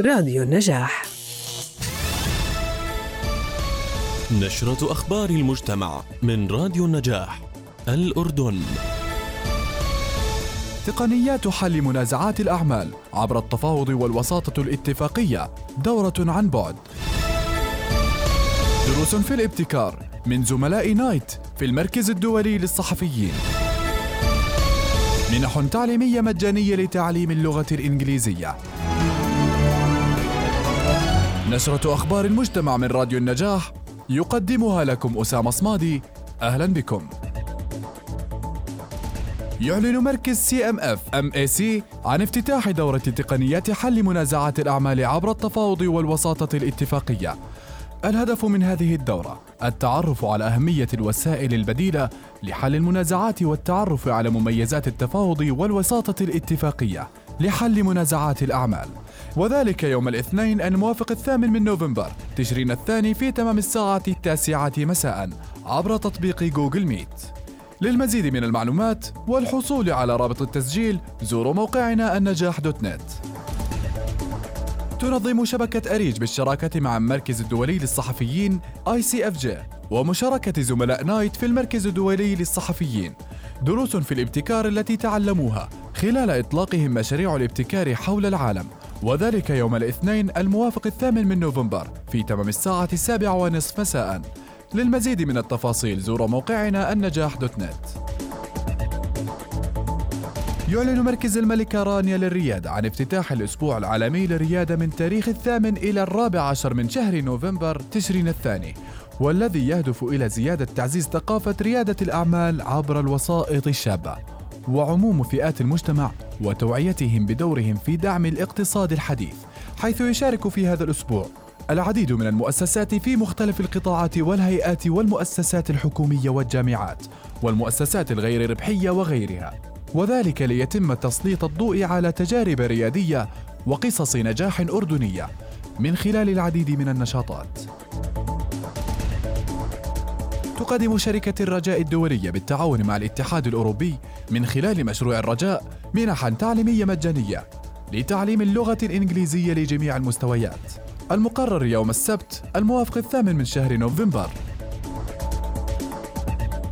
راديو النجاح. نشرة أخبار المجتمع من راديو النجاح الأردن. تقنيات حل منازعات الأعمال عبر التفاوض والوساطة الاتفاقية دورة عن بعد. دروس في الابتكار من زملاء نايت في المركز الدولي للصحفيين. منح تعليمية مجانية لتعليم اللغة الإنجليزية. نشرة أخبار المجتمع من راديو النجاح يقدمها لكم أسامة صمادي. أهلا بكم. يعلن مركز سي إم إف إم إي سي عن افتتاح دورة تقنيات حل منازعات الأعمال عبر التفاوض والوساطة الاتفاقية. الهدف من هذه الدورة التعرف على أهمية الوسائل البديلة لحل المنازعات والتعرف على مميزات التفاوض والوساطة الاتفاقية لحل منازعات الأعمال. وذلك يوم الاثنين الموافق الثامن من نوفمبر تشرين الثاني في تمام الساعة التاسعة مساء عبر تطبيق جوجل ميت. للمزيد من المعلومات والحصول على رابط التسجيل زوروا موقعنا النجاح دوت نت. تنظم شبكة أريج بالشراكة مع المركز الدولي للصحفيين ICFJ ومشاركة زملاء نايت في المركز الدولي للصحفيين. دروس في الابتكار التي تعلموها خلال إطلاقهم مشاريع الابتكار حول العالم. وذلك يوم الاثنين الموافق الثامن من نوفمبر في تمام الساعة السابعة ونصف مساء. للمزيد من التفاصيل زوروا موقعنا النجاح دوت نت. يعلن مركز الملكة رانيا للريادة عن افتتاح الأسبوع العالمي للريادة من تاريخ الثامن إلى الرابع عشر من شهر نوفمبر تشرين الثاني والذي يهدف إلى زيادة تعزيز ثقافة ريادة الأعمال عبر الوسائط الشابة وعموم فئات المجتمع وتوعيتهم بدورهم في دعم الاقتصاد الحديث حيث يشارك في هذا الأسبوع العديد من المؤسسات في مختلف القطاعات والهيئات والمؤسسات الحكومية والجامعات والمؤسسات الغير ربحية وغيرها وذلك ليتم تسليط الضوء على تجارب ريادية وقصص نجاح أردنية من خلال العديد من النشاطات. تقدم شركة الرجاء الدولية بالتعاون مع الاتحاد الأوروبي من خلال مشروع الرجاء منحا تعليمية مجانية لتعليم اللغة الإنجليزية لجميع المستويات. المقرر يوم السبت الموافق الثامن من شهر نوفمبر.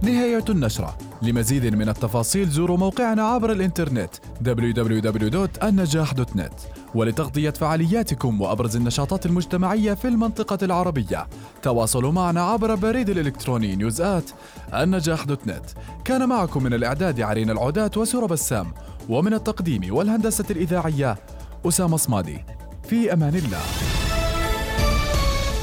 نهاية النشرة لمزيد من التفاصيل زوروا موقعنا عبر الإنترنت www.النجاح.net ولتغطية فعالياتكم وأبرز النشاطات المجتمعية في المنطقة العربية. تواصلوا معنا عبر بريد الإلكتروني نيوزات النجاح دوت نت. كان معكم من الإعداد عرين العودات وسورة بسام ومن التقديم والهندسة الإذاعية أسامة صمادي. في أمان الله.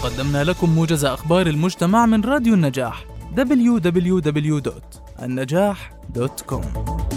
قدمنا لكم موجز أخبار المجتمع من راديو النجاح www.النجاح.com